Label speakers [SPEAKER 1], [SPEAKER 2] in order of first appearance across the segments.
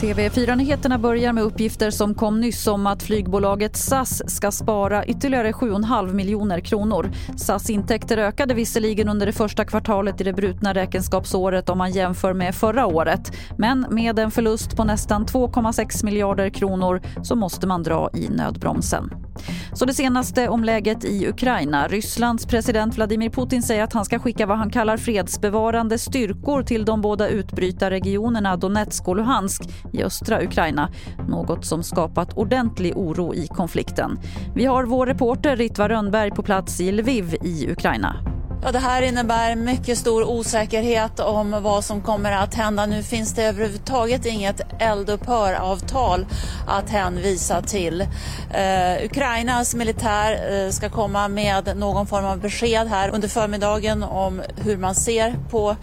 [SPEAKER 1] TV4-nyheterna börjar med uppgifter som kom nyss om att flygbolaget SAS ska spara ytterligare 7,5 miljoner kronor. SAS intäkter ökade visserligen under det första kvartalet i det brutna räkenskapsåret om man jämför med förra året. Men med en förlust på nästan 2,6 miljarder kronor så måste man dra i nödbromsen. Så det senaste om läget i Ukraina. Rysslands president Vladimir Putin säger att han ska skicka vad han kallar fredsbevarande styrkor till de båda utbrytarregionerna Donetsk och Luhansk i östra Ukraina. Något som skapat ordentlig oro i konflikten. Vi har vår reporter Ritva Rönnberg på plats i Lviv i Ukraina.
[SPEAKER 2] Ja, det här innebär mycket stor osäkerhet om vad som kommer att hända. Nu finns det överhuvudtaget inget eldupphöravtal att hänvisa till. Eh, Ukrainas militär eh, ska komma med någon form av besked här under förmiddagen om hur man ser på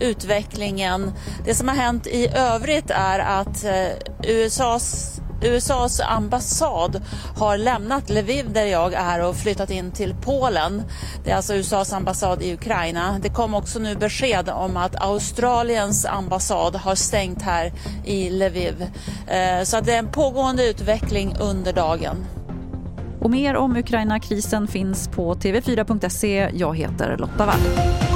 [SPEAKER 2] utvecklingen. Det som har hänt i övrigt är att eh, USAs USAs ambassad har lämnat Lviv där jag är och flyttat in till Polen. Det är alltså USAs ambassad i Ukraina. Det kom också nu besked om att Australiens ambassad har stängt här i Lviv. Eh, så det är en pågående utveckling under dagen.
[SPEAKER 1] Och mer om Ukraina-krisen finns på tv4.se. Jag heter Lotta Wall.